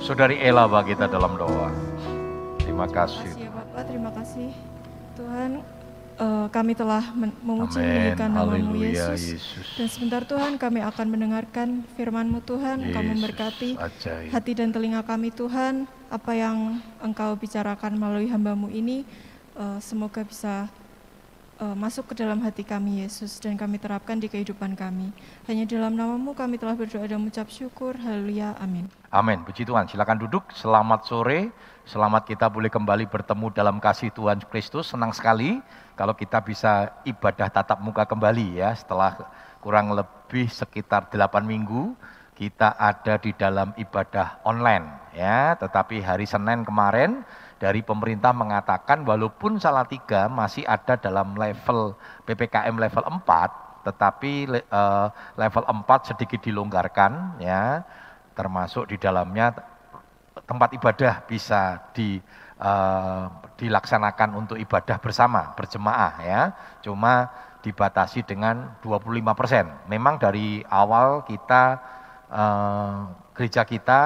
Saudari Ella bagi kita dalam doa. Terima kasih. Terima kasih ya Bapak, terima kasih Tuhan eh, kami telah memuji memuliakan namamu Yesus. Yesus. Dan sebentar Tuhan kami akan mendengarkan firman-Mu Tuhan, Engkau Yesus, memberkati ajaib. hati dan telinga kami Tuhan, apa yang Engkau bicarakan melalui hambamu ini, eh, semoga bisa eh, masuk ke dalam hati kami Yesus dan kami terapkan di kehidupan kami. Hanya dalam namamu kami telah berdoa dan mengucap syukur, haleluya, amin. Amin. Puji Tuhan. Silakan duduk. Selamat sore. Selamat kita boleh kembali bertemu dalam kasih Tuhan Kristus. Senang sekali kalau kita bisa ibadah tatap muka kembali ya setelah kurang lebih sekitar 8 minggu kita ada di dalam ibadah online ya. Tetapi hari Senin kemarin dari pemerintah mengatakan walaupun Salatiga masih ada dalam level PPKM level 4 tetapi eh, level 4 sedikit dilonggarkan ya. Termasuk di dalamnya tempat ibadah bisa di eh, dilaksanakan untuk ibadah bersama berjemaah ya. Cuma dibatasi dengan 25 persen. Memang dari awal kita eh, gereja kita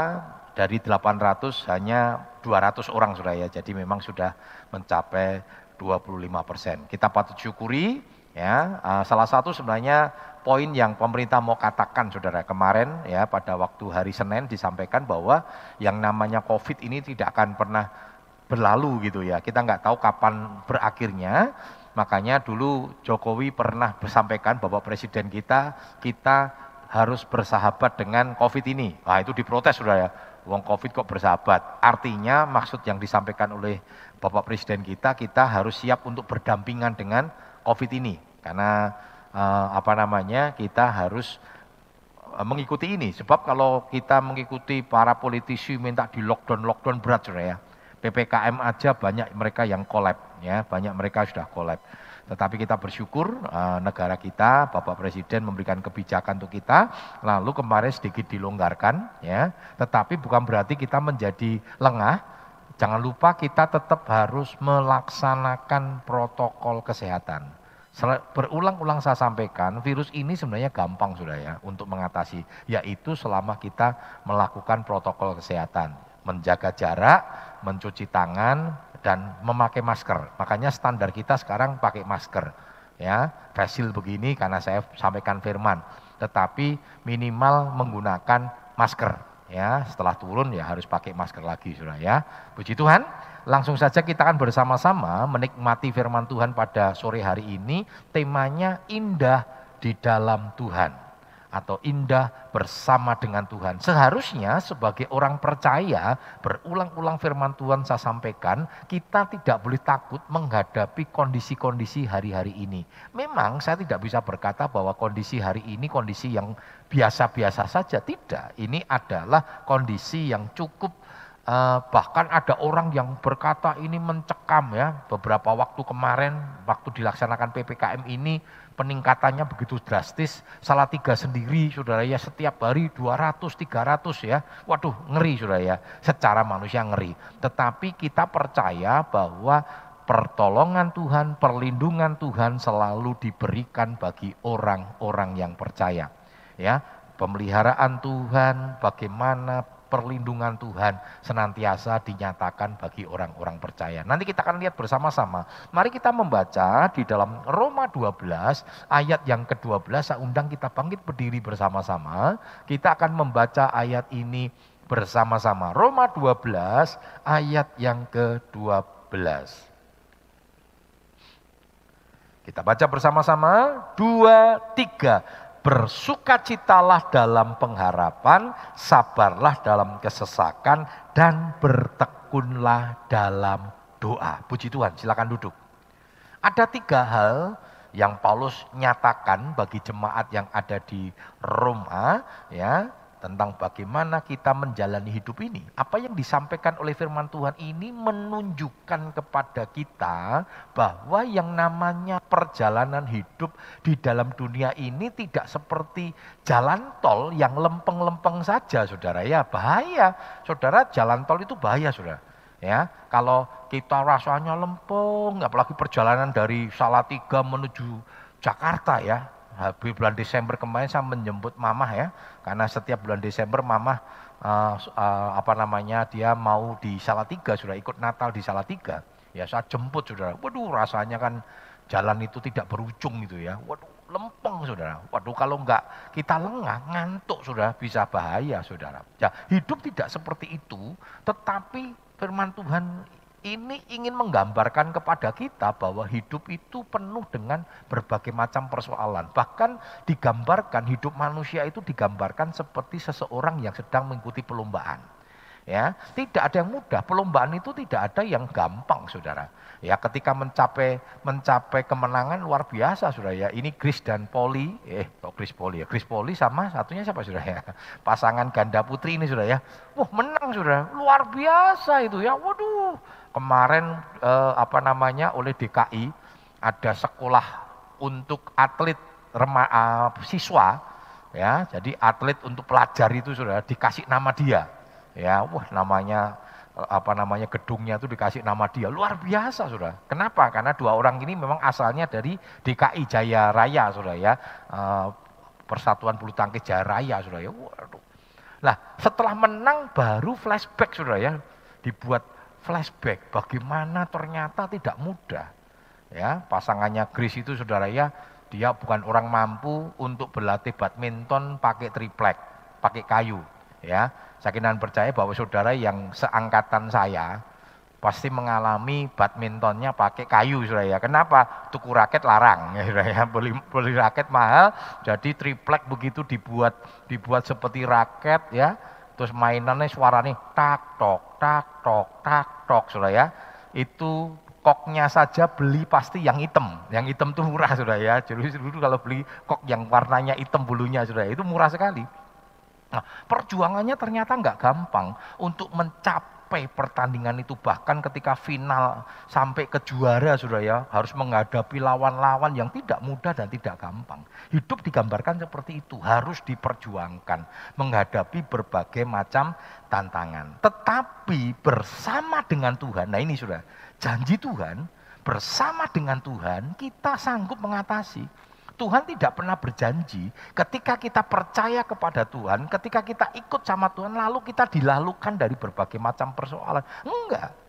dari 800 hanya 200 orang sudah ya. Jadi memang sudah mencapai 25 persen. Kita patut syukuri ya. Eh, salah satu sebenarnya poin yang pemerintah mau katakan saudara kemarin ya pada waktu hari Senin disampaikan bahwa yang namanya COVID ini tidak akan pernah berlalu gitu ya. Kita nggak tahu kapan berakhirnya. Makanya dulu Jokowi pernah bersampaikan bahwa presiden kita kita harus bersahabat dengan COVID ini. Nah itu diprotes sudah ya Wong COVID kok bersahabat? Artinya maksud yang disampaikan oleh Bapak Presiden kita kita harus siap untuk berdampingan dengan COVID ini. Karena eh, apa namanya kita harus eh, mengikuti ini. Sebab kalau kita mengikuti para politisi minta di lockdown lockdown berat sudah ya. Ppkm aja banyak mereka yang kolab ya. Banyak mereka sudah kolab tetapi kita bersyukur eh, negara kita bapak presiden memberikan kebijakan untuk kita lalu kemarin sedikit dilonggarkan ya. Tetapi bukan berarti kita menjadi lengah. Jangan lupa kita tetap harus melaksanakan protokol kesehatan. Berulang-ulang saya sampaikan, virus ini sebenarnya gampang sudah ya untuk mengatasi, yaitu selama kita melakukan protokol kesehatan, menjaga jarak, mencuci tangan, dan memakai masker. Makanya standar kita sekarang pakai masker. Ya, fasil begini karena saya sampaikan firman, tetapi minimal menggunakan masker. Ya, setelah turun ya harus pakai masker lagi sudah ya. Puji Tuhan. Langsung saja kita akan bersama-sama menikmati firman Tuhan pada sore hari ini. Temanya indah di dalam Tuhan atau indah bersama dengan Tuhan. Seharusnya sebagai orang percaya, berulang-ulang firman Tuhan saya sampaikan, kita tidak boleh takut menghadapi kondisi-kondisi hari-hari ini. Memang saya tidak bisa berkata bahwa kondisi hari ini kondisi yang biasa-biasa saja, tidak. Ini adalah kondisi yang cukup Eh, bahkan ada orang yang berkata ini mencekam ya beberapa waktu kemarin waktu dilaksanakan ppkm ini peningkatannya begitu drastis. Salah tiga sendiri saudara ya setiap hari 200 300 ya. Waduh ngeri saudara ya. Secara manusia ngeri. Tetapi kita percaya bahwa pertolongan Tuhan perlindungan Tuhan selalu diberikan bagi orang-orang yang percaya ya. Pemeliharaan Tuhan bagaimana perlindungan Tuhan senantiasa dinyatakan bagi orang-orang percaya. Nanti kita akan lihat bersama-sama. Mari kita membaca di dalam Roma 12 ayat yang ke-12. Saya undang kita bangkit berdiri bersama-sama. Kita akan membaca ayat ini bersama-sama. Roma 12 ayat yang ke-12. Kita baca bersama-sama. Dua, tiga bersukacitalah dalam pengharapan, sabarlah dalam kesesakan, dan bertekunlah dalam doa. Puji Tuhan, silakan duduk. Ada tiga hal yang Paulus nyatakan bagi jemaat yang ada di Roma, ya tentang bagaimana kita menjalani hidup ini. Apa yang disampaikan oleh firman Tuhan ini menunjukkan kepada kita bahwa yang namanya perjalanan hidup di dalam dunia ini tidak seperti jalan tol yang lempeng-lempeng saja, saudara. Ya bahaya, saudara. Jalan tol itu bahaya, saudara. Ya, kalau kita rasanya lempeng, apalagi perjalanan dari Salatiga menuju Jakarta ya, habis bulan Desember kemarin saya menjemput mamah ya, karena setiap bulan Desember mamah uh, uh, apa namanya dia mau di Salatiga sudah ikut Natal di Salatiga. Ya saya jemput saudara. Waduh rasanya kan jalan itu tidak berujung gitu ya. Waduh lempeng saudara. Waduh kalau enggak kita lengah ngantuk sudah bisa bahaya saudara. Ya hidup tidak seperti itu tetapi firman Tuhan ini ingin menggambarkan kepada kita bahwa hidup itu penuh dengan berbagai macam persoalan. Bahkan digambarkan hidup manusia itu digambarkan seperti seseorang yang sedang mengikuti perlombaan. Ya, tidak ada yang mudah. Perlombaan itu tidak ada yang gampang, Saudara. Ya, ketika mencapai mencapai kemenangan luar biasa, Saudara ya. Ini Chris dan Poli, eh kok Chris Poli ya? Chris Poli sama satunya siapa, Saudara ya? Pasangan ganda putri ini, Saudara ya. Wah, menang, Saudara. Luar biasa itu ya. Waduh, kemarin eh, apa namanya oleh DKI ada sekolah untuk atlet rema, uh, siswa ya. Jadi atlet untuk pelajar itu sudah dikasih nama dia ya. Wah namanya eh, apa namanya gedungnya itu dikasih nama dia. Luar biasa sudah kenapa? Karena dua orang ini memang asalnya dari DKI Jaya Raya sudah ya. Uh, Persatuan Bulu Tangkis Jaya Raya sudah ya. Waduh. Lah setelah menang baru flashback sudah ya. Dibuat flashback bagaimana ternyata tidak mudah. Ya, pasangannya Grace itu saudara ya, dia bukan orang mampu untuk berlatih badminton pakai triplek, pakai kayu. Ya, sakinan percaya bahwa saudara yang seangkatan saya pasti mengalami badmintonnya pakai kayu saudara ya. Kenapa? Tuku raket larang ya saudara ya. Beli, beli raket mahal, jadi triplek begitu dibuat dibuat seperti raket ya Terus mainannya suaranya tak tok, tak tok, tak tok, sudah ya. Itu koknya saja beli pasti yang hitam. Yang hitam tuh murah sudah ya. Jadi dulu kalau beli kok yang warnanya hitam bulunya sudah itu murah sekali. Nah, perjuangannya ternyata nggak gampang untuk mencapai sampai pertandingan itu bahkan ketika final sampai ke juara sudah ya harus menghadapi lawan-lawan yang tidak mudah dan tidak gampang. Hidup digambarkan seperti itu, harus diperjuangkan menghadapi berbagai macam tantangan. Tetapi bersama dengan Tuhan, nah ini sudah janji Tuhan, bersama dengan Tuhan kita sanggup mengatasi. Tuhan tidak pernah berjanji ketika kita percaya kepada Tuhan, ketika kita ikut sama Tuhan, lalu kita dilalukan dari berbagai macam persoalan. Enggak.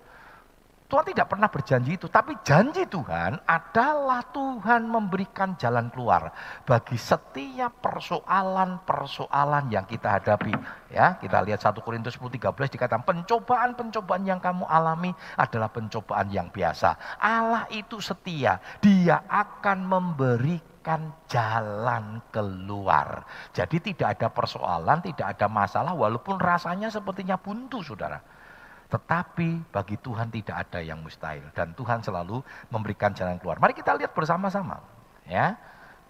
Tuhan tidak pernah berjanji itu, tapi janji Tuhan adalah Tuhan memberikan jalan keluar bagi setiap persoalan-persoalan yang kita hadapi. Ya, kita lihat 1 Korintus 10 13 dikatakan pencobaan-pencobaan yang kamu alami adalah pencobaan yang biasa. Allah itu setia, Dia akan memberikan memberikan jalan keluar. Jadi tidak ada persoalan, tidak ada masalah walaupun rasanya sepertinya buntu saudara. Tetapi bagi Tuhan tidak ada yang mustahil dan Tuhan selalu memberikan jalan keluar. Mari kita lihat bersama-sama. Ya.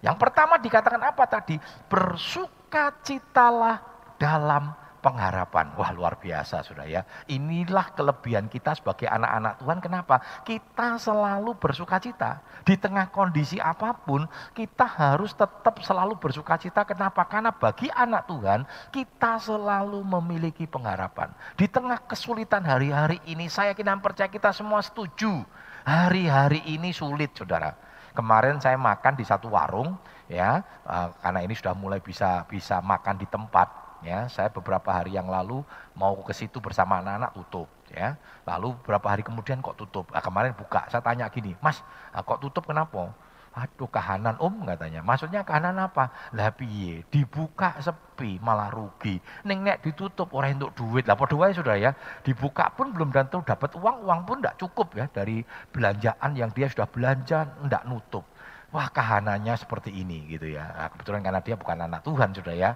Yang pertama dikatakan apa tadi? Bersukacitalah dalam pengharapan. Wah luar biasa sudah ya. Inilah kelebihan kita sebagai anak-anak Tuhan. Kenapa? Kita selalu bersuka cita. Di tengah kondisi apa pun kita harus tetap selalu bersuka cita. Kenapa? Karena bagi anak Tuhan kita selalu memiliki pengharapan. Di tengah kesulitan hari-hari ini saya kira percaya kita semua setuju. Hari-hari ini sulit saudara. Kemarin saya makan di satu warung ya eh, karena ini sudah mulai bisa bisa makan di tempat ya saya beberapa hari yang lalu mau ke situ bersama anak-anak tutup ya lalu beberapa hari kemudian kok tutup nah, kemarin buka saya tanya gini mas ah, kok tutup kenapa Aduh kahanan om katanya. Maksudnya kahanan apa? Lah piye? Dibuka sepi malah rugi. Neng nek ditutup orang untuk duit. Lah padha sudah ya. Dibuka pun belum tentu dapat uang, uang pun tidak cukup ya dari belanjaan yang dia sudah belanja tidak nutup. Wah kahanannya seperti ini gitu ya. Nah, kebetulan karena dia bukan anak Tuhan sudah ya.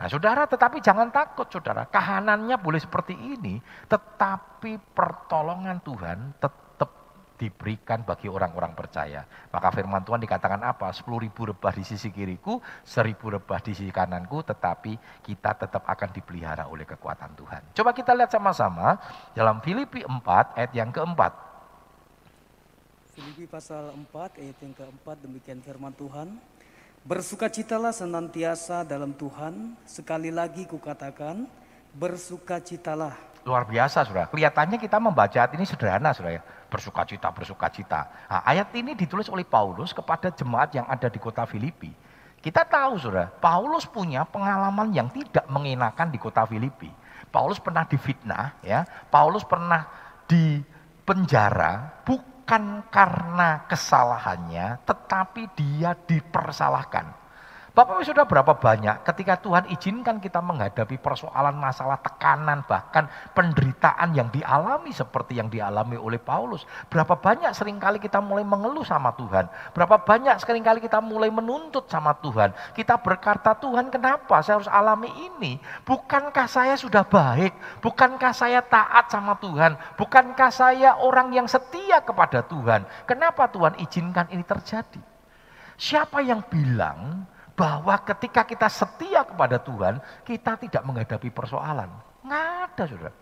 Nah saudara tetapi jangan takut saudara, kahanannya boleh seperti ini, tetapi pertolongan Tuhan tetap diberikan bagi orang-orang percaya. Maka firman Tuhan dikatakan apa? Sepuluh ribu rebah di sisi kiriku, seribu rebah di sisi kananku, tetapi kita tetap akan dipelihara oleh kekuatan Tuhan. Coba kita lihat sama-sama dalam Filipi 4 ayat yang keempat. Filipi pasal 4 ayat yang keempat demikian firman Tuhan. Bersukacitalah senantiasa dalam Tuhan. Sekali lagi kukatakan, bersukacitalah. Luar biasa, saudara. Kelihatannya kita membaca ini sederhana, saudara. Ya. Bersukacita, bersukacita. Nah, ayat ini ditulis oleh Paulus kepada jemaat yang ada di kota Filipi. Kita tahu, saudara, Paulus punya pengalaman yang tidak mengenakan di kota Filipi. Paulus pernah difitnah, ya. Paulus pernah di penjara karena kesalahannya, tetapi dia dipersalahkan. Bapak sudah berapa banyak ketika Tuhan izinkan kita menghadapi persoalan masalah tekanan bahkan penderitaan yang dialami seperti yang dialami oleh Paulus. Berapa banyak sering kali kita mulai mengeluh sama Tuhan. Berapa banyak sering kali kita mulai menuntut sama Tuhan. Kita berkata Tuhan kenapa saya harus alami ini? Bukankah saya sudah baik? Bukankah saya taat sama Tuhan? Bukankah saya orang yang setia kepada Tuhan? Kenapa Tuhan izinkan ini terjadi? Siapa yang bilang bahwa ketika kita setia kepada Tuhan, kita tidak menghadapi persoalan. Nggak ada, saudara.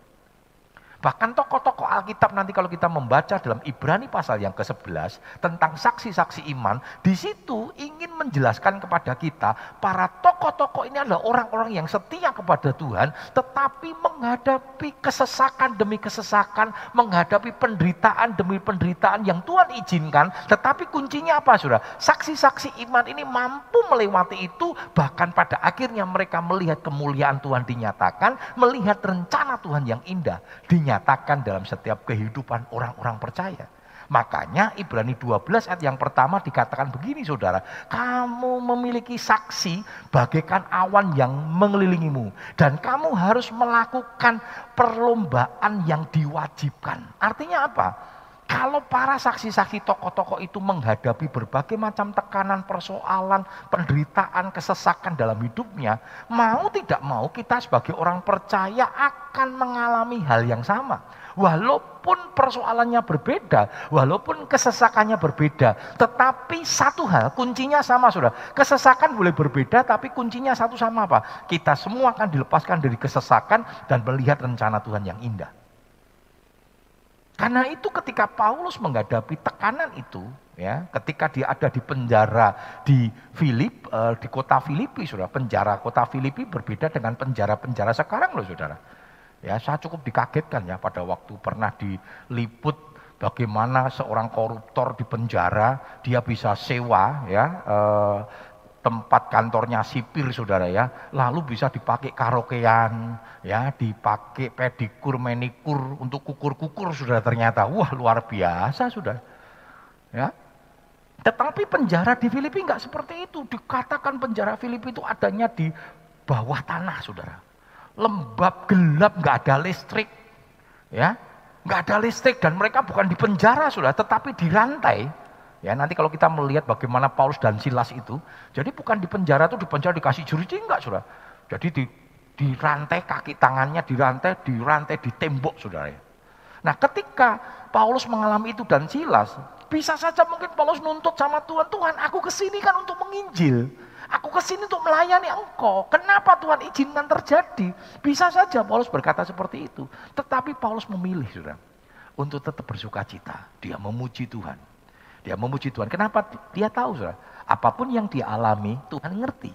Bahkan tokoh-tokoh Alkitab nanti kalau kita membaca dalam Ibrani pasal yang ke-11 tentang saksi-saksi iman, di situ ingin menjelaskan kepada kita para tokoh-tokoh ini adalah orang-orang yang setia kepada Tuhan tetapi menghadapi kesesakan demi kesesakan, menghadapi penderitaan demi penderitaan yang Tuhan izinkan, tetapi kuncinya apa Saudara? Saksi-saksi iman ini mampu melewati itu bahkan pada akhirnya mereka melihat kemuliaan Tuhan dinyatakan, melihat rencana Tuhan yang indah dinyatakan dinyatakan dalam setiap kehidupan orang-orang percaya. Makanya Ibrani 12 ayat yang pertama dikatakan begini saudara. Kamu memiliki saksi bagaikan awan yang mengelilingimu. Dan kamu harus melakukan perlombaan yang diwajibkan. Artinya apa? Kalau para saksi-saksi tokoh-tokoh itu menghadapi berbagai macam tekanan, persoalan, penderitaan, kesesakan dalam hidupnya, mau tidak mau kita sebagai orang percaya akan mengalami hal yang sama. Walaupun persoalannya berbeda, walaupun kesesakannya berbeda, tetapi satu hal, kuncinya sama sudah. Kesesakan boleh berbeda, tapi kuncinya satu sama apa? Kita semua akan dilepaskan dari kesesakan dan melihat rencana Tuhan yang indah. Karena itu ketika Paulus menghadapi tekanan itu, ya, ketika dia ada di penjara di Filip, eh, di kota Filipi, saudara, penjara kota Filipi berbeda dengan penjara-penjara sekarang loh, saudara. Ya, saya cukup dikagetkan ya pada waktu pernah diliput bagaimana seorang koruptor di penjara dia bisa sewa ya eh, tempat kantornya sipir saudara ya, lalu bisa dipakai karaokean, ya, dipakai pedikur, menikur untuk kukur-kukur saudara ternyata, wah luar biasa sudah, ya. Tetapi penjara di Filipina nggak seperti itu, dikatakan penjara Filipina itu adanya di bawah tanah saudara, lembab gelap nggak ada listrik, ya, nggak ada listrik dan mereka bukan di penjara sudah, tetapi di rantai, Ya, nanti kalau kita melihat bagaimana Paulus dan Silas itu, jadi bukan di penjara itu di penjara dikasih juriji enggak, Saudara. Jadi di rantai kaki tangannya di rantai di tembok, Saudara. Nah, ketika Paulus mengalami itu dan Silas, bisa saja mungkin Paulus nuntut sama Tuhan, Tuhan aku ke sini kan untuk menginjil. Aku ke sini untuk melayani engkau. Kenapa Tuhan izinkan terjadi? Bisa saja Paulus berkata seperti itu. Tetapi Paulus memilih, saudara, untuk tetap bersuka cita. Dia memuji Tuhan. Dia memuji Tuhan. Kenapa? Dia tahu, saudara. Apa pun yang dia alami, Tuhan ngerti.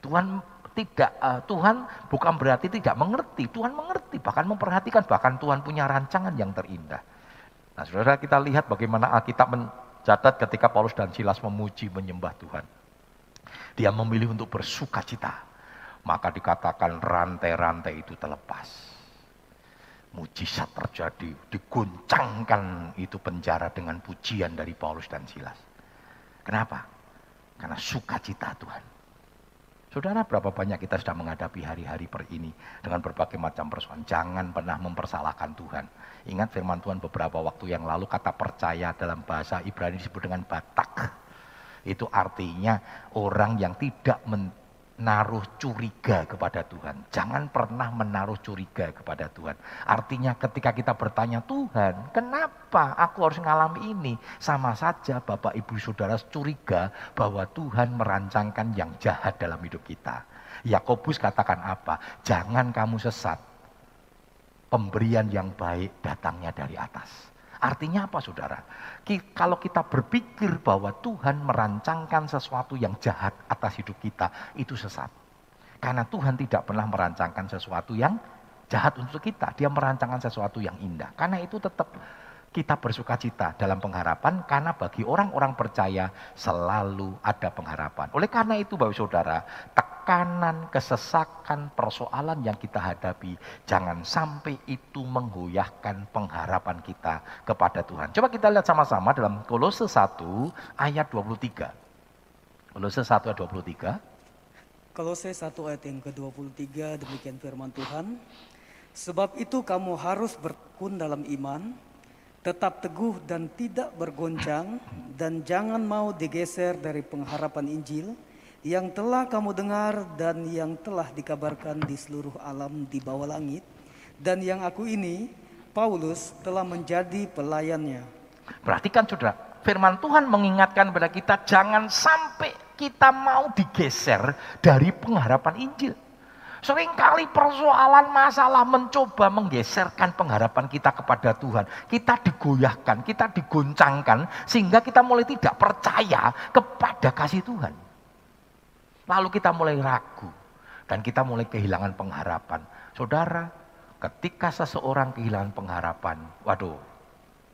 Tuhan tidak uh, Tuhan bukan berarti tidak mengerti, Tuhan mengerti, bahkan memperhatikan, bahkan Tuhan punya rancangan yang terindah. Nah, saudara kita lihat bagaimana Alkitab mencatat ketika Paulus dan Silas memuji menyembah Tuhan. Dia memilih untuk bersuka cita. Maka dikatakan rantai-rantai itu terlepas mujizat terjadi, diguncangkan itu penjara dengan pujian dari Paulus dan Silas. Kenapa? Karena sukacita Tuhan. Saudara, berapa banyak kita sudah menghadapi hari-hari per ini dengan berbagai macam persoalan. Jangan pernah mempersalahkan Tuhan. Ingat firman Tuhan beberapa waktu yang lalu kata percaya dalam bahasa Ibrani disebut dengan batak. Itu artinya orang yang tidak men naruh curiga kepada Tuhan. Jangan pernah menaruh curiga kepada Tuhan. Artinya ketika kita bertanya, Tuhan kenapa aku harus mengalami ini? Sama saja Bapak Ibu Saudara curiga bahwa Tuhan merancangkan yang jahat dalam hidup kita. Yakobus katakan apa? Jangan kamu sesat. Pemberian yang baik datangnya dari atas. Artinya apa saudara? Kalau kita berpikir bahwa Tuhan merancangkan sesuatu yang jahat atas hidup kita, itu sesat. Karena Tuhan tidak pernah merancangkan sesuatu yang jahat untuk kita. Dia merancangkan sesuatu yang indah. Karena itu tetap kita bersuka cita dalam pengharapan karena bagi orang-orang percaya selalu ada pengharapan. Oleh karena itu Bapak Saudara, tekanan, kesesakan, persoalan yang kita hadapi, jangan sampai itu menggoyahkan pengharapan kita kepada Tuhan. Coba kita lihat sama-sama dalam Kolose 1 ayat 23. Kolose 1 ayat 23. Kolose 1 ayat yang ke-23 demikian firman Tuhan. Sebab itu kamu harus bertekun dalam iman, tetap teguh dan tidak bergoncang, dan jangan mau digeser dari pengharapan Injil, yang telah kamu dengar dan yang telah dikabarkan di seluruh alam di bawah langit dan yang aku ini Paulus telah menjadi pelayannya. Perhatikan saudara, firman Tuhan mengingatkan kepada kita jangan sampai kita mau digeser dari pengharapan Injil. Seringkali persoalan masalah mencoba menggeserkan pengharapan kita kepada Tuhan. Kita digoyahkan, kita digoncangkan sehingga kita mulai tidak percaya kepada kasih Tuhan. Lalu kita mulai ragu dan kita mulai kehilangan pengharapan. Saudara, ketika seseorang kehilangan pengharapan, waduh,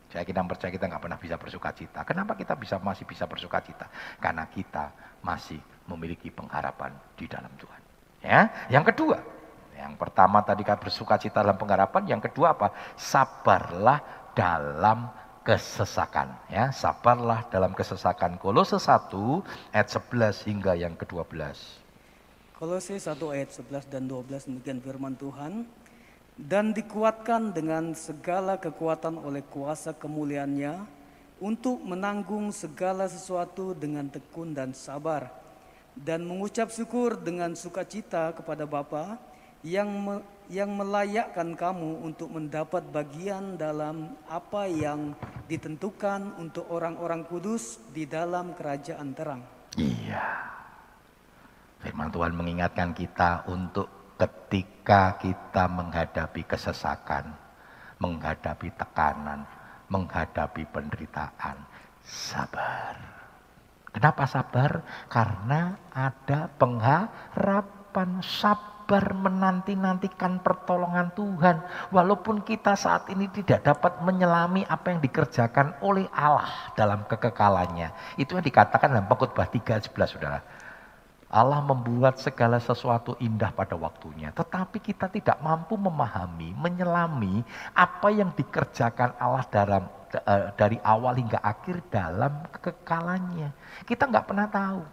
saya kita percaya kita nggak pernah bisa bersuka cita. Kenapa kita bisa masih bisa bersuka cita? Karena kita masih memiliki pengharapan di dalam Tuhan. Ya, yang kedua, yang pertama tadi kan bersuka cita dalam pengharapan, yang kedua apa? Sabarlah dalam kesesakan. Ya sabarlah dalam kesesakan. Kolose 1 ayat 11 hingga yang ke-12 Kolose 1 ayat 11 dan 12 demikian firman Tuhan. Dan dikuatkan dengan segala kekuatan oleh kuasa kemuliaannya untuk menanggung segala sesuatu dengan tekun dan sabar dan mengucap syukur dengan sukacita kepada Bapa yang me, yang melayakkan kamu untuk mendapat bagian dalam apa yang ditentukan untuk orang-orang kudus di dalam kerajaan terang. Iya. Firman Tuhan mengingatkan kita untuk ketika kita menghadapi kesesakan, menghadapi tekanan, menghadapi penderitaan, sabar. Kenapa sabar? Karena ada pengharapan sabar menanti-nantikan pertolongan Tuhan. Walaupun kita saat ini tidak dapat menyelami apa yang dikerjakan oleh Allah dalam kekekalannya. Itu yang dikatakan dalam pengkhotbah 3 11 Saudara. Allah membuat segala sesuatu indah pada waktunya. Tetapi kita tidak mampu memahami, menyelami apa yang dikerjakan Allah dalam eh, dari awal hingga akhir dalam kekekalannya. Kita nggak pernah tahu.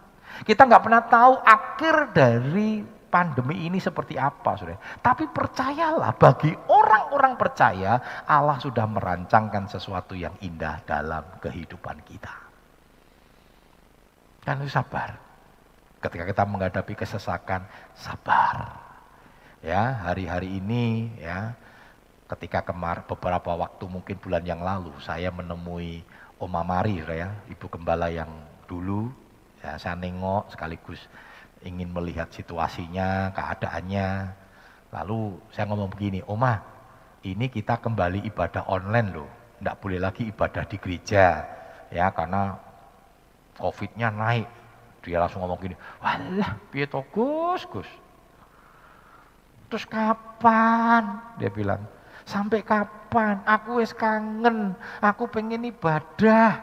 Kita nggak pernah tahu akhir dari pandemi ini seperti apa, saudara. Tapi percayalah, bagi orang-orang percaya, Allah sudah merancangkan sesuatu yang indah dalam kehidupan kita. Kan sabar. Ketika kita menghadapi kesesakan, sabar. Ya, hari-hari ini ya, ketika kemar beberapa waktu mungkin bulan yang lalu saya menemui Oma Mari ya, ibu gembala yang dulu ya, saya nengok sekaligus ingin melihat situasinya, keadaannya. Lalu saya ngomong begini, Oma, ini kita kembali ibadah online loh. Tidak boleh lagi ibadah di gereja. Ya, karena COVID-nya naik. Dia langsung ngomong gini, walah, piye Gus, Gus. Terus kapan? Dia bilang, sampai kapan? Aku wis kangen, aku pengen ibadah.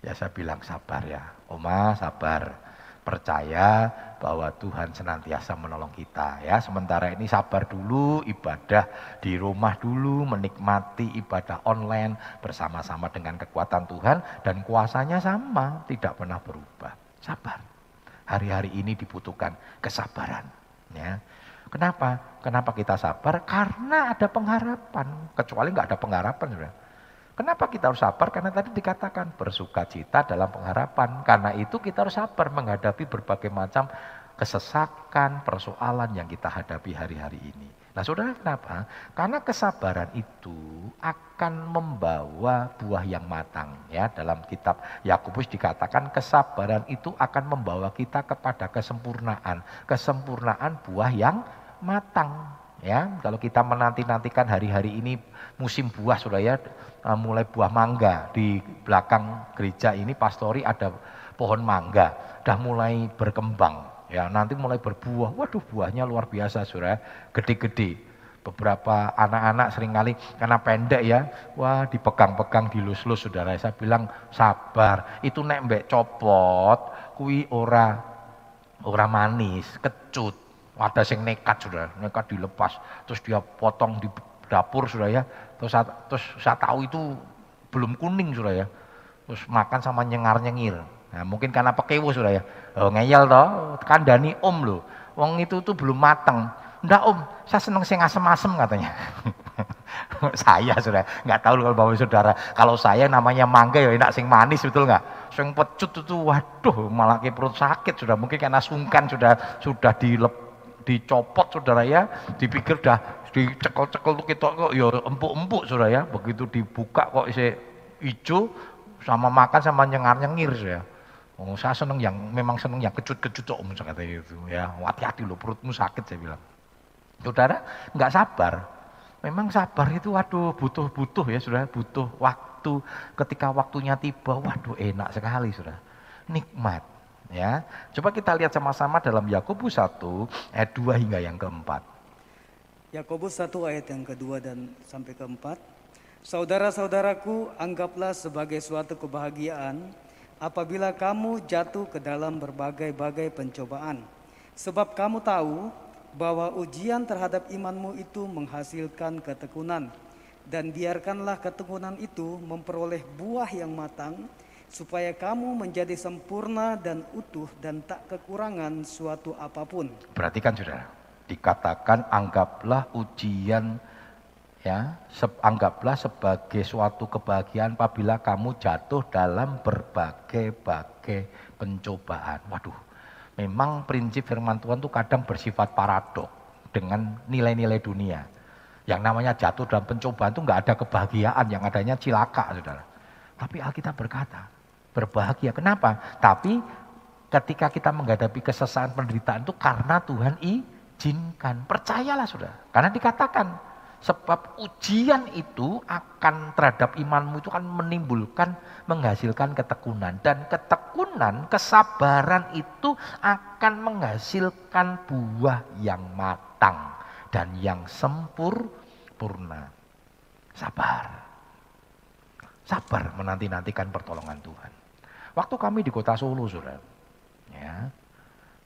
Ya saya bilang sabar ya, Oma sabar percaya bahwa Tuhan senantiasa menolong kita ya. Sementara ini sabar dulu, ibadah di rumah dulu, menikmati ibadah online bersama-sama dengan kekuatan Tuhan dan kuasanya sama, tidak pernah berubah. Sabar. Hari-hari ini dibutuhkan kesabaran ya. Kenapa? Kenapa kita sabar? Karena ada pengharapan. Kecuali nggak ada pengharapan, saudara Kenapa kita harus sabar? Karena tadi dikatakan bersuka cita dalam pengharapan. Karena itu kita harus sabar menghadapi berbagai macam kesesakan, persoalan yang kita hadapi hari-hari ini. Nah saudara kenapa? Karena kesabaran itu akan membawa buah yang matang. ya Dalam kitab Yakobus dikatakan kesabaran itu akan membawa kita kepada kesempurnaan. Kesempurnaan buah yang matang. Ya, kalau kita menanti-nantikan hari-hari ini musim buah sudah ya, uh, mulai buah mangga di belakang gereja ini pastori ada pohon mangga, dah mulai berkembang. Ya, nanti mulai berbuah. Waduh, buahnya luar biasa sudah gede-gede. Beberapa anak-anak sering kali karena pendek ya, wah dipegang-pegang dilus-lus saudara. Saya bilang sabar, itu nek mbek copot, kui ora Orang manis, kecut. Ada yang nekat sudah, nekat dilepas. Terus dia potong di dapur sudah ya. Terus, terus saya tahu itu belum kuning sudah ya. Terus makan sama nyengar-nyengir. Nah, mungkin karena pekewo sudah ya. Oh, ngeyel toh, kandani om loh. Wong itu tuh belum matang. Enggak om, saya seneng sing asem-asem katanya. saya sudah nggak tahu kalau bapak saudara. Kalau saya namanya mangga ya enak sing manis betul nggak? Sing pecut itu waduh malah ke perut sakit sudah mungkin karena sungkan sudah sudah dilep, dicopot saudara ya. Dipikir dah dicekel-cekel tuh kita kok ya empuk-empuk sudah ya. Begitu dibuka kok isi hijau sama makan sama nyengar-nyengir ya. Oh, saya seneng yang memang seneng yang kecut-kecut om kata itu ya. Hati-hati loh perutmu sakit saya bilang. Saudara nggak sabar. Memang sabar itu waduh butuh-butuh ya sudah butuh waktu. Ketika waktunya tiba, waduh enak sekali sudah. Nikmat ya. Coba kita lihat sama-sama dalam Yakobus 1 ayat 2 hingga yang keempat. Yakobus 1 ayat yang kedua dan sampai keempat. Saudara-saudaraku, anggaplah sebagai suatu kebahagiaan apabila kamu jatuh ke dalam berbagai-bagai pencobaan. Sebab kamu tahu bahwa ujian terhadap imanmu itu menghasilkan ketekunan. Dan biarkanlah ketekunan itu memperoleh buah yang matang, supaya kamu menjadi sempurna dan utuh dan tak kekurangan suatu apa pun. Perhatikan saudara, dikatakan anggaplah ujian ya, se anggaplah sebagai suatu kebahagiaan apabila kamu jatuh dalam berbagai-bagai pencobaan. Waduh, Memang prinsip firman Tuhan itu kadang bersifat paradok dengan nilai-nilai dunia. Yang namanya jatuh dalam pencobaan itu nggak ada kebahagiaan, yang adanya cilaka, saudara. Tapi Alkitab berkata, berbahagia. Kenapa? Tapi ketika kita menghadapi kesesakan penderitaan itu karena Tuhan izinkan. Percayalah saudara. Karena dikatakan, Sebab ujian itu akan terhadap imanmu itu kan menimbulkan, menghasilkan ketekunan. Dan ketekunan, kesabaran itu akan menghasilkan buah yang matang dan yang sempurna. Sabar. Sabar menanti-nantikan pertolongan Tuhan. Waktu kami di kota Solo, saudara, ya,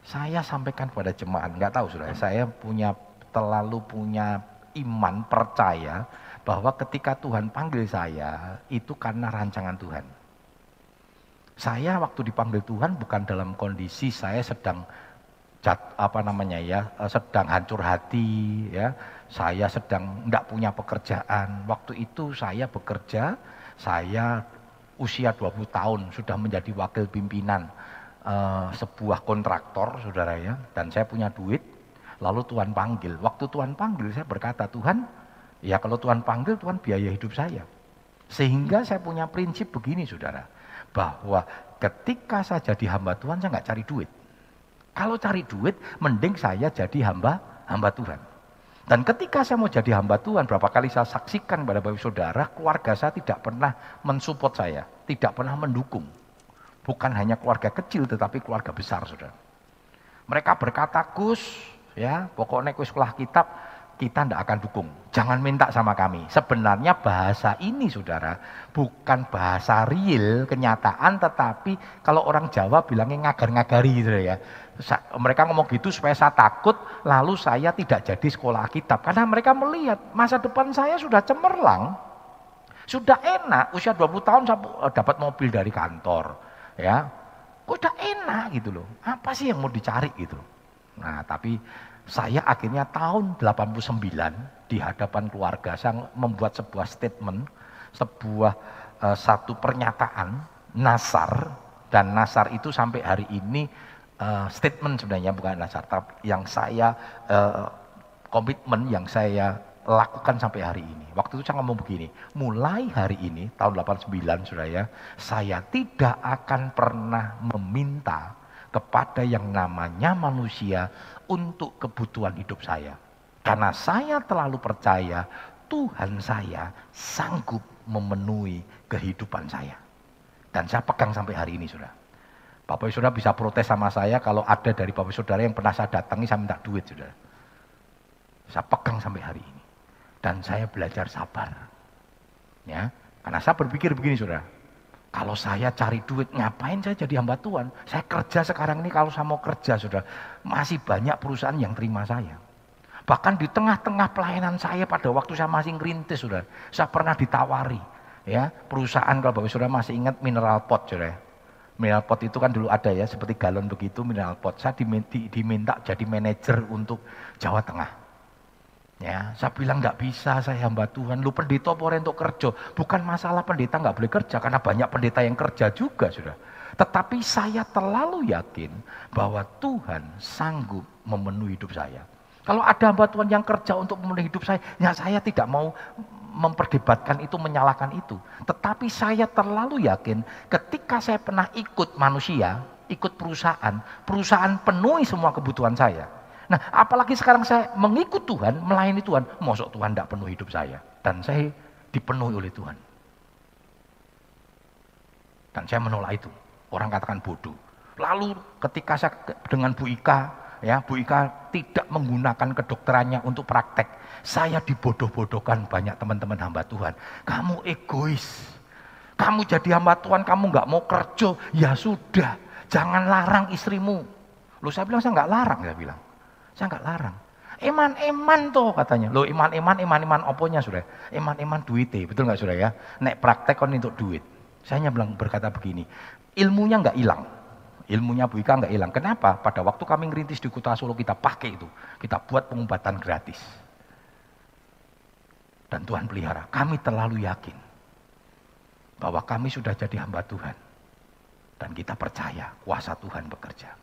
saya sampaikan kepada jemaat, nggak tahu saudara, saya punya terlalu punya iman, percaya bahwa ketika Tuhan panggil saya, itu karena rancangan Tuhan. Saya waktu dipanggil Tuhan bukan dalam kondisi saya sedang jat, apa namanya ya, eh, sedang hancur hati ya. Saya sedang tidak punya pekerjaan. Waktu itu saya bekerja, saya usia 20 tahun sudah menjadi wakil pimpinan uh, sebuah kontraktor saudara ya dan saya punya duit Lalu Tuhan panggil. Waktu Tuhan panggil saya berkata, Tuhan, ya kalau Tuhan panggil, Tuhan biaya hidup saya. Sehingga saya punya prinsip begini saudara. Bahwa ketika saya jadi hamba Tuhan, saya nggak cari duit. Kalau cari duit, mending saya jadi hamba hamba Tuhan. Dan ketika saya mau jadi hamba Tuhan, berapa kali saya saksikan pada bapak saudara, keluarga saya tidak pernah mensupport saya, tidak pernah mendukung. Bukan hanya keluarga kecil, tetapi keluarga besar, saudara. Mereka berkata, Gus, Ya, pokoknya kue sekolah kitab kita tidak akan dukung. Jangan minta sama kami. Sebenarnya bahasa ini saudara bukan bahasa real kenyataan tetapi kalau orang Jawa bilangnya ngagar-ngagari gitu ya. Mereka ngomong gitu supaya saya takut lalu saya tidak jadi sekolah kitab. Karena mereka melihat masa depan saya sudah cemerlang. Sudah enak, usia 20 tahun saya eh, dapat mobil dari kantor. Ya, udah enak gitu loh. Apa sih yang mau dicari gitu. Nah tapi saya akhirnya tahun 89 di hadapan keluarga saya membuat sebuah statement, sebuah uh, satu pernyataan nasar dan nasar itu sampai hari ini uh, statement sebenarnya bukan nasar, tapi yang saya uh, komitmen yang saya lakukan sampai hari ini. Waktu itu saya ngomong begini, mulai hari ini tahun 89 sudah ya, saya tidak akan pernah meminta kepada yang namanya manusia untuk kebutuhan hidup saya. Karena saya terlalu percaya Tuhan saya sanggup memenuhi kehidupan saya. Dan saya pegang sampai hari ini sudah. Bapak Saudara bisa protes sama saya kalau ada dari Bapak Saudara yang pernah saya datangi saya minta duit sudah. Saya pegang sampai hari ini. Dan saya belajar sabar. Ya, karena saya berpikir begini Saudara. Kalau saya cari duit, ngapain saya jadi hamba Tuhan? Saya kerja sekarang ini kalau saya mau kerja, sudah masih banyak perusahaan yang terima saya. Bahkan di tengah-tengah pelayanan saya pada waktu saya masih ngerintis, sudah saya pernah ditawari, ya perusahaan kalau bapak sudah masih ingat mineral pot, sudah. Mineral pot itu kan dulu ada ya, seperti galon begitu mineral pot. Saya diminta, diminta jadi manajer untuk Jawa Tengah. Ya, saya bilang nggak bisa saya hamba Tuhan. Lu pendeta apa untuk kerja? Bukan masalah pendeta nggak boleh kerja karena banyak pendeta yang kerja juga sudah. Tetapi saya terlalu yakin bahwa Tuhan sanggup memenuhi hidup saya. Kalau ada hamba Tuhan yang kerja untuk memenuhi hidup saya, ya saya tidak mau memperdebatkan itu, menyalahkan itu. Tetapi saya terlalu yakin ketika saya pernah ikut manusia, ikut perusahaan, perusahaan penuhi semua kebutuhan saya Nah, apalagi sekarang saya mengikut Tuhan, melayani Tuhan, mosok Tuhan tidak penuh hidup saya. Dan saya dipenuhi oleh Tuhan. Dan saya menolak itu. Orang katakan bodoh. Lalu ketika saya dengan Bu Ika, ya Bu Ika tidak menggunakan kedokterannya untuk praktek. Saya dibodoh-bodohkan banyak teman-teman hamba Tuhan. Kamu egois. Kamu jadi hamba Tuhan, kamu nggak mau kerja. Ya sudah, jangan larang istrimu. Lu saya bilang saya nggak larang, saya bilang. Saya nggak larang. Eman-eman tuh katanya. Loh iman-eman, iman-iman oponya sudah. Eman-eman duit betul nggak sudah ya? Nek praktek kan untuk duit. Saya hanya bilang berkata begini, ilmunya nggak hilang. Ilmunya Bu Ika nggak hilang. Kenapa? Pada waktu kami ngerintis di kota Solo kita pakai itu. Kita buat pengobatan gratis. Dan Tuhan pelihara. Kami terlalu yakin bahwa kami sudah jadi hamba Tuhan. Dan kita percaya kuasa Tuhan bekerja.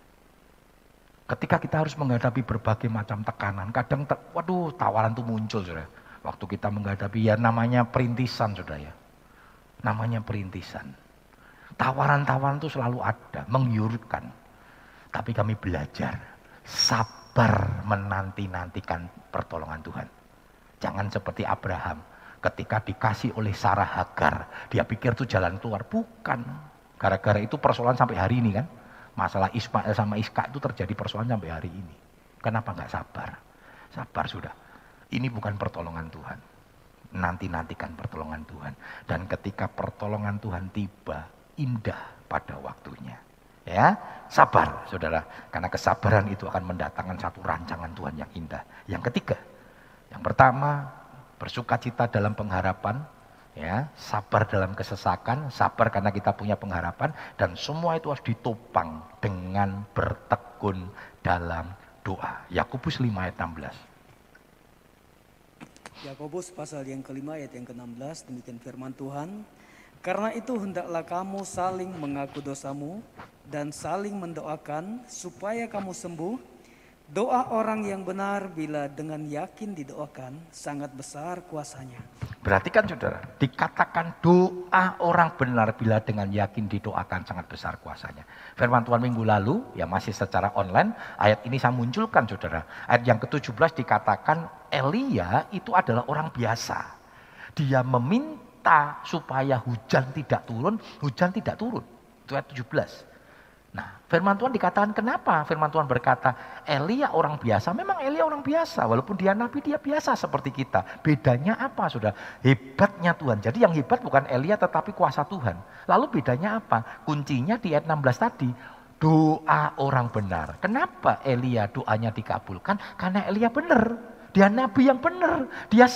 Ketika kita harus menghadapi berbagai macam tekanan, kadang, te waduh, tawaran itu muncul, sudah. Waktu kita menghadapi ya namanya perintisan, sudah ya. Namanya perintisan. Tawaran-tawaran itu selalu ada, menggiurkan. Tapi kami belajar, sabar menanti-nantikan pertolongan Tuhan. Jangan seperti Abraham, ketika dikasih oleh Sarah Hagar, dia pikir itu jalan keluar. Bukan. Gara-gara itu persoalan sampai hari ini kan. Masalah Ismail sama Iska itu terjadi persoalan sampai hari ini. Kenapa nggak sabar? Sabar sudah. Ini bukan pertolongan Tuhan. Nanti-nantikan pertolongan Tuhan. Dan ketika pertolongan Tuhan tiba, indah pada waktunya. Ya, sabar saudara. Karena kesabaran itu akan mendatangkan satu rancangan Tuhan yang indah. Yang ketiga, yang pertama, bersuka cita dalam pengharapan ya sabar dalam kesesakan, sabar karena kita punya pengharapan dan semua itu harus ditopang dengan bertekun dalam doa. Yakobus 5 ayat 16. Yakobus pasal yang kelima ayat yang ke-16 demikian firman Tuhan. Karena itu hendaklah kamu saling mengaku dosamu dan saling mendoakan supaya kamu sembuh Doa orang yang benar bila dengan yakin didoakan sangat besar kuasanya. Berarti kan saudara, dikatakan doa orang benar bila dengan yakin didoakan sangat besar kuasanya. Firman Tuhan minggu lalu, ya masih secara online, ayat ini saya munculkan saudara. Ayat yang ke-17 dikatakan Elia itu adalah orang biasa. Dia meminta supaya hujan tidak turun, hujan tidak turun. Itu ayat 17. Nah, firman Tuhan dikatakan kenapa? Firman Tuhan berkata, Elia orang biasa. Memang Elia orang biasa, walaupun dia nabi dia biasa seperti kita. Bedanya apa sudah? Hebatnya Tuhan. Jadi yang hebat bukan Elia tetapi kuasa Tuhan. Lalu bedanya apa? Kuncinya di ayat 16 tadi, doa orang benar. Kenapa Elia doanya dikabulkan? Karena Elia benar. Dia nabi yang benar. Dia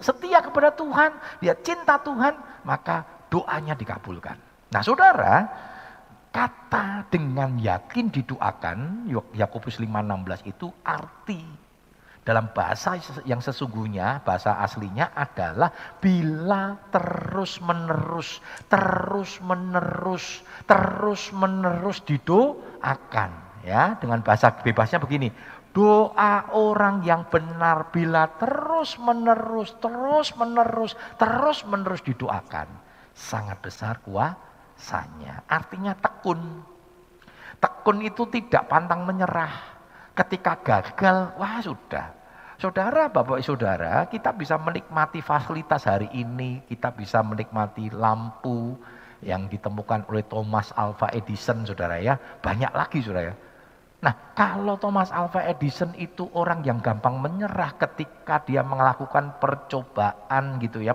setia kepada Tuhan. Dia cinta Tuhan. Maka doanya dikabulkan. Nah saudara, kata dengan yakin didoakan, Yakobus 5:16 itu arti dalam bahasa yang sesungguhnya, bahasa aslinya adalah bila terus menerus, terus menerus, terus menerus didoakan. Ya, dengan bahasa bebasnya begini, doa orang yang benar bila terus menerus, terus menerus, terus menerus didoakan, sangat besar kuah sanya. Artinya tekun. Tekun itu tidak pantang menyerah. Ketika gagal, wah sudah. Saudara, Bapak Saudara, kita bisa menikmati fasilitas hari ini, kita bisa menikmati lampu yang ditemukan oleh Thomas Alva Edison, Saudara ya. Banyak lagi, Saudara ya. Nah, kalau Thomas Alva Edison itu orang yang gampang menyerah ketika dia melakukan percobaan gitu ya,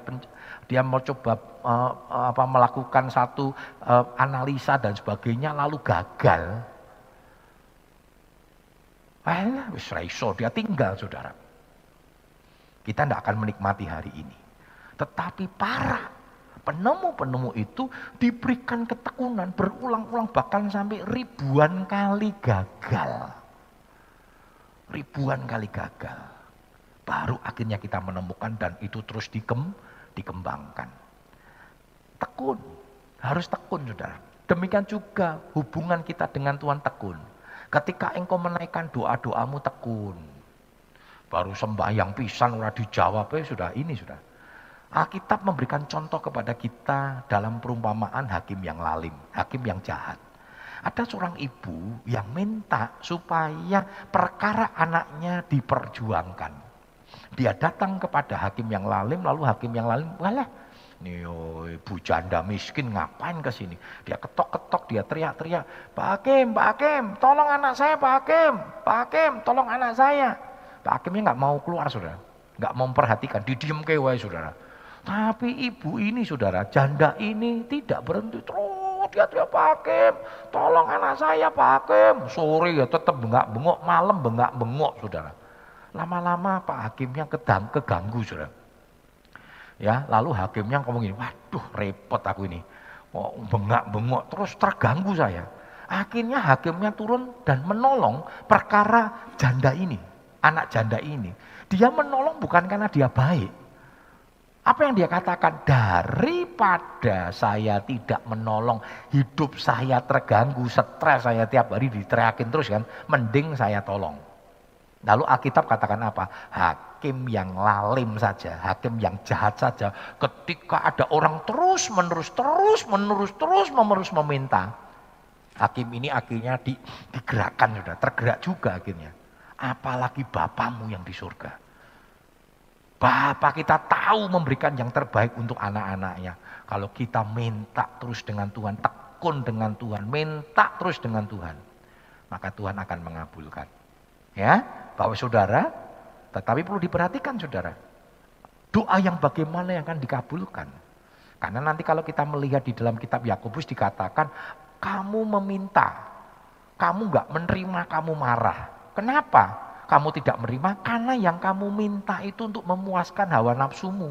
dia mau coba uh, apa melakukan satu uh, analisa dan sebagainya lalu gagal. Ayolah, wis dia tinggal saudara. Kita tidak akan menikmati hari ini. Tetapi para penemu-penemu itu diberikan ketekunan berulang-ulang bahkan sampai ribuan kali gagal. Ribuan kali gagal. Baru akhirnya kita menemukan dan itu terus dikem, dikembangkan. Tekun, harus tekun saudara. Demikian juga hubungan kita dengan Tuhan tekun. Ketika engkau menaikkan doa-doamu tekun. Baru sembahyang pisan udah dijawab ya sudah ini sudah Alkitab memberikan contoh kepada kita dalam perumpamaan hakim yang lalim, hakim yang jahat. Ada seorang ibu yang minta supaya perkara anaknya diperjuangkan. Dia datang kepada hakim yang lalim, lalu hakim yang lalim, walah, nih oh, ibu janda miskin ngapain ke sini? Dia ketok-ketok, dia teriak-teriak, Pak Hakim, Pak Hakim, tolong anak saya Pak Hakim, Pak Hakim, tolong anak saya. Pak Hakimnya nggak mau keluar saudara, nggak memperhatikan, didiem kewa saudara. Tapi ibu ini saudara, janda ini tidak berhenti terus dia teriak Pak Hakim, tolong anak saya Pak Hakim. Sore ya tetap bengak bengok, malam bengak bengok saudara. Lama-lama Pak Hakimnya kedang, keganggu saudara. Ya, lalu hakimnya ngomong gini, waduh repot aku ini. Oh, bengak bengok terus terganggu saya. Akhirnya hakimnya turun dan menolong perkara janda ini, anak janda ini. Dia menolong bukan karena dia baik, apa yang dia katakan? Daripada saya tidak menolong, hidup saya terganggu, stres saya tiap hari diteriakin terus kan, mending saya tolong. Lalu Alkitab katakan apa? Hakim yang lalim saja, hakim yang jahat saja. Ketika ada orang terus menerus, terus menerus, terus menerus meminta. Hakim ini akhirnya di, digerakkan sudah, tergerak juga akhirnya. Apalagi Bapamu yang di surga. Bapak kita tahu memberikan yang terbaik untuk anak-anaknya. Kalau kita minta terus dengan Tuhan, tekun dengan Tuhan, minta terus dengan Tuhan, maka Tuhan akan mengabulkan. Ya, Bapak Saudara, tetapi perlu diperhatikan Saudara. Doa yang bagaimana yang akan dikabulkan? Karena nanti kalau kita melihat di dalam kitab Yakobus dikatakan, kamu meminta, kamu nggak menerima, kamu marah. Kenapa? Kamu tidak menerima karena yang kamu minta itu untuk memuaskan hawa nafsumu.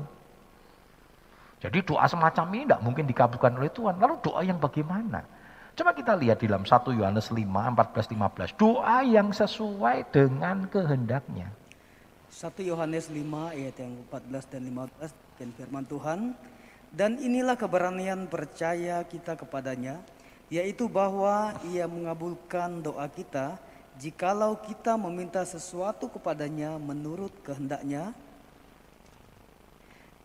Jadi doa semacam ini tidak mungkin dikabulkan oleh Tuhan. Lalu doa yang bagaimana? Coba kita lihat di dalam 1 Yohanes 5, 14, 15. Doa yang sesuai dengan kehendaknya. 1 Yohanes 5 ayat yang 14 dan 15 dan firman Tuhan. Dan inilah keberanian percaya kita kepadanya, yaitu bahwa ia mengabulkan doa kita jikalau kita meminta sesuatu kepadanya menurut kehendaknya,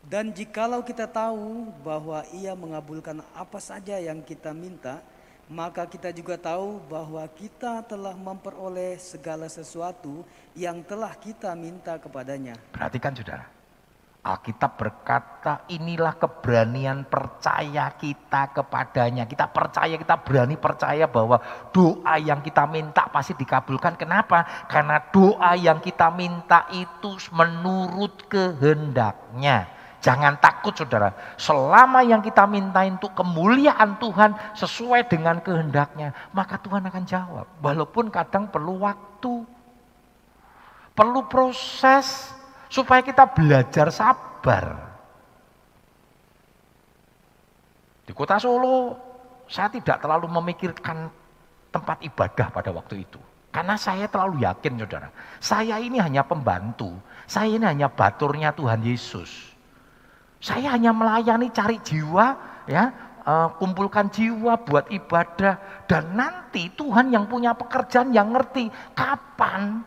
dan jikalau kita tahu bahwa ia mengabulkan apa saja yang kita minta, maka kita juga tahu bahwa kita telah memperoleh segala sesuatu yang telah kita minta kepadanya. Perhatikan saudara, Alkitab berkata inilah keberanian percaya kita kepadanya. Kita percaya, kita berani percaya bahwa doa yang kita minta pasti dikabulkan. Kenapa? Karena doa yang kita minta itu menurut kehendaknya. Jangan takut saudara, selama yang kita minta untuk kemuliaan Tuhan sesuai dengan kehendaknya, maka Tuhan akan jawab. Walaupun kadang perlu waktu, perlu proses, supaya kita belajar sabar. Di kota Solo, saya tidak terlalu memikirkan tempat ibadah pada waktu itu. Karena saya terlalu yakin saudara, saya ini hanya pembantu, saya ini hanya baturnya Tuhan Yesus. Saya hanya melayani cari jiwa, ya, uh, kumpulkan jiwa buat ibadah dan nanti Tuhan yang punya pekerjaan yang ngerti kapan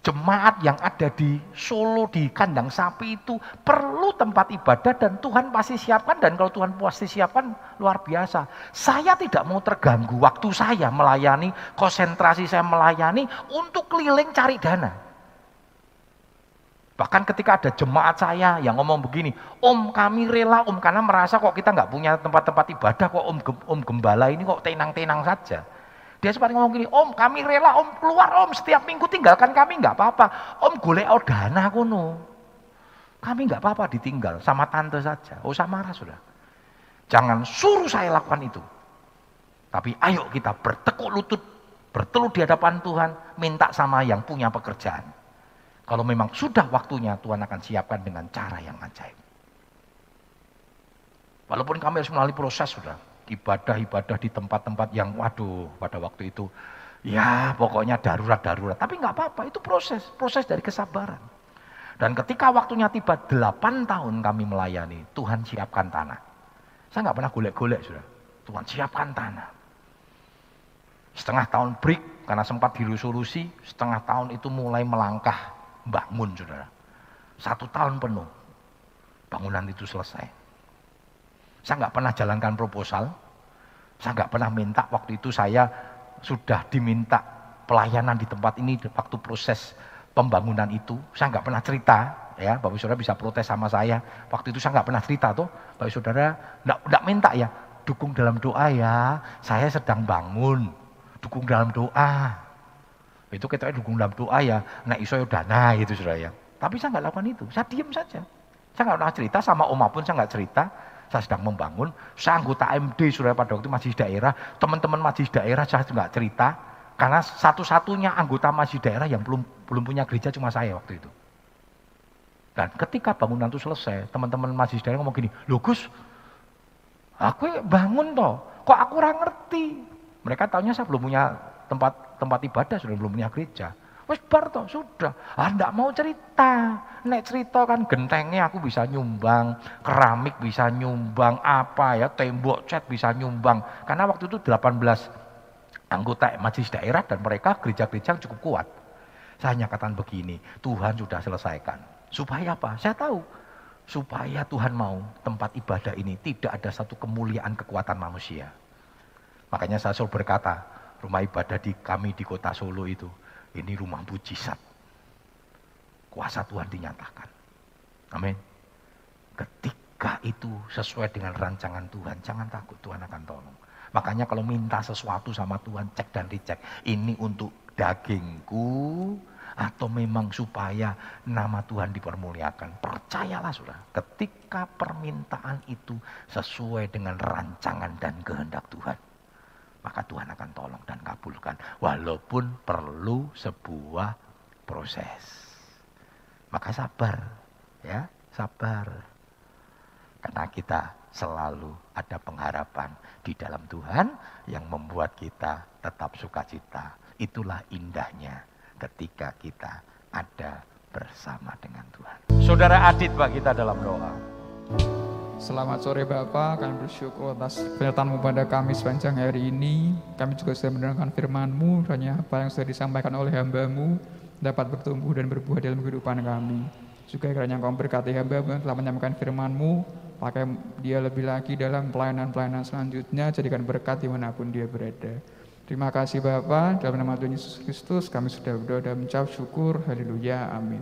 jemaat yang ada di Solo di kandang sapi itu perlu tempat ibadah dan Tuhan pasti siapkan dan kalau Tuhan pasti siapkan luar biasa. Saya tidak mau terganggu waktu saya melayani, konsentrasi saya melayani untuk keliling cari dana. Bahkan ketika ada jemaat saya yang ngomong begini, Om kami rela Om karena merasa kok kita nggak punya tempat-tempat ibadah kok Om, Om Gembala ini kok tenang-tenang saja. Dia sempat ngomong gini, om kami rela om keluar om setiap minggu tinggalkan kami nggak apa-apa. Om golek dana kuno. Kami nggak apa-apa ditinggal sama tante saja. Oh sama marah sudah. Jangan suruh saya lakukan itu. Tapi ayo kita bertekuk lutut, berteluh di hadapan Tuhan, minta sama yang punya pekerjaan. Kalau memang sudah waktunya, Tuhan akan siapkan dengan cara yang ajaib. Walaupun kami harus melalui proses sudah, ibadah-ibadah di tempat-tempat yang waduh pada waktu itu ya pokoknya darurat-darurat. Tapi nggak apa-apa, itu proses, proses dari kesabaran. Dan ketika waktunya tiba delapan tahun kami melayani, Tuhan siapkan tanah. Saya nggak pernah golek-golek sudah. Tuhan siapkan tanah. Setengah tahun break karena sempat diresolusi, setengah tahun itu mulai melangkah bangun saudara. Satu tahun penuh bangunan itu selesai. Saya nggak pernah jalankan proposal, saya nggak pernah minta waktu itu saya sudah diminta pelayanan di tempat ini waktu proses pembangunan itu. Saya nggak pernah cerita, ya Bapak Saudara bisa protes sama saya. Waktu itu saya nggak pernah cerita tuh, Bapak Saudara nggak minta ya, dukung dalam doa ya. Saya sedang bangun, dukung dalam doa. Itu kita dukung dalam doa ya, nah iso ya dana gitu saudara ya. Tapi saya nggak lakukan itu, saya diem saja. Saya nggak pernah cerita sama oma pun saya nggak cerita saya sedang membangun, saya anggota MD sudah pada waktu masih daerah, teman-teman masih daerah saya juga cerita, karena satu-satunya anggota masih daerah yang belum belum punya gereja cuma saya waktu itu. Dan ketika bangunan itu selesai, teman-teman masih daerah ngomong gini, loh Gus, aku bangun toh, kok aku kurang ngerti. Mereka tahunya saya belum punya tempat tempat ibadah, sudah belum punya gereja. Wes bar toh, sudah. Ah ndak mau cerita. Nek cerita kan gentengnya aku bisa nyumbang, keramik bisa nyumbang, apa ya, tembok cat bisa nyumbang. Karena waktu itu 18 anggota majelis daerah dan mereka gereja-gereja cukup kuat. Saya hanya katakan begini, Tuhan sudah selesaikan. Supaya apa? Saya tahu. Supaya Tuhan mau tempat ibadah ini tidak ada satu kemuliaan kekuatan manusia. Makanya saya selalu berkata, rumah ibadah di kami di kota Solo itu ini rumah mujizat. Kuasa Tuhan dinyatakan. Amin. Ketika itu sesuai dengan rancangan Tuhan, jangan takut Tuhan akan tolong. Makanya kalau minta sesuatu sama Tuhan, cek dan dicek. Ini untuk dagingku atau memang supaya nama Tuhan dipermuliakan. Percayalah sudah, ketika permintaan itu sesuai dengan rancangan dan kehendak Tuhan maka Tuhan akan tolong dan kabulkan. Walaupun perlu sebuah proses. Maka sabar, ya, sabar. Karena kita selalu ada pengharapan di dalam Tuhan yang membuat kita tetap sukacita. Itulah indahnya ketika kita ada bersama dengan Tuhan. Saudara Adit Pak kita dalam doa. Selamat sore Bapak, kami bersyukur atas penyertaanmu pada kami sepanjang hari ini. Kami juga sudah mendengarkan firman-Mu, hanya apa yang sudah disampaikan oleh hamba-Mu dapat bertumbuh dan berbuah dalam kehidupan kami. Juga kiranya Engkau berkati hamba-Mu yang telah menyampaikan firman-Mu, pakai dia lebih lagi dalam pelayanan-pelayanan selanjutnya, jadikan berkat di mana pun dia berada. Terima kasih Bapak, dalam nama Tuhan Yesus Kristus kami sudah berdoa dan mengucap syukur, haleluya, amin.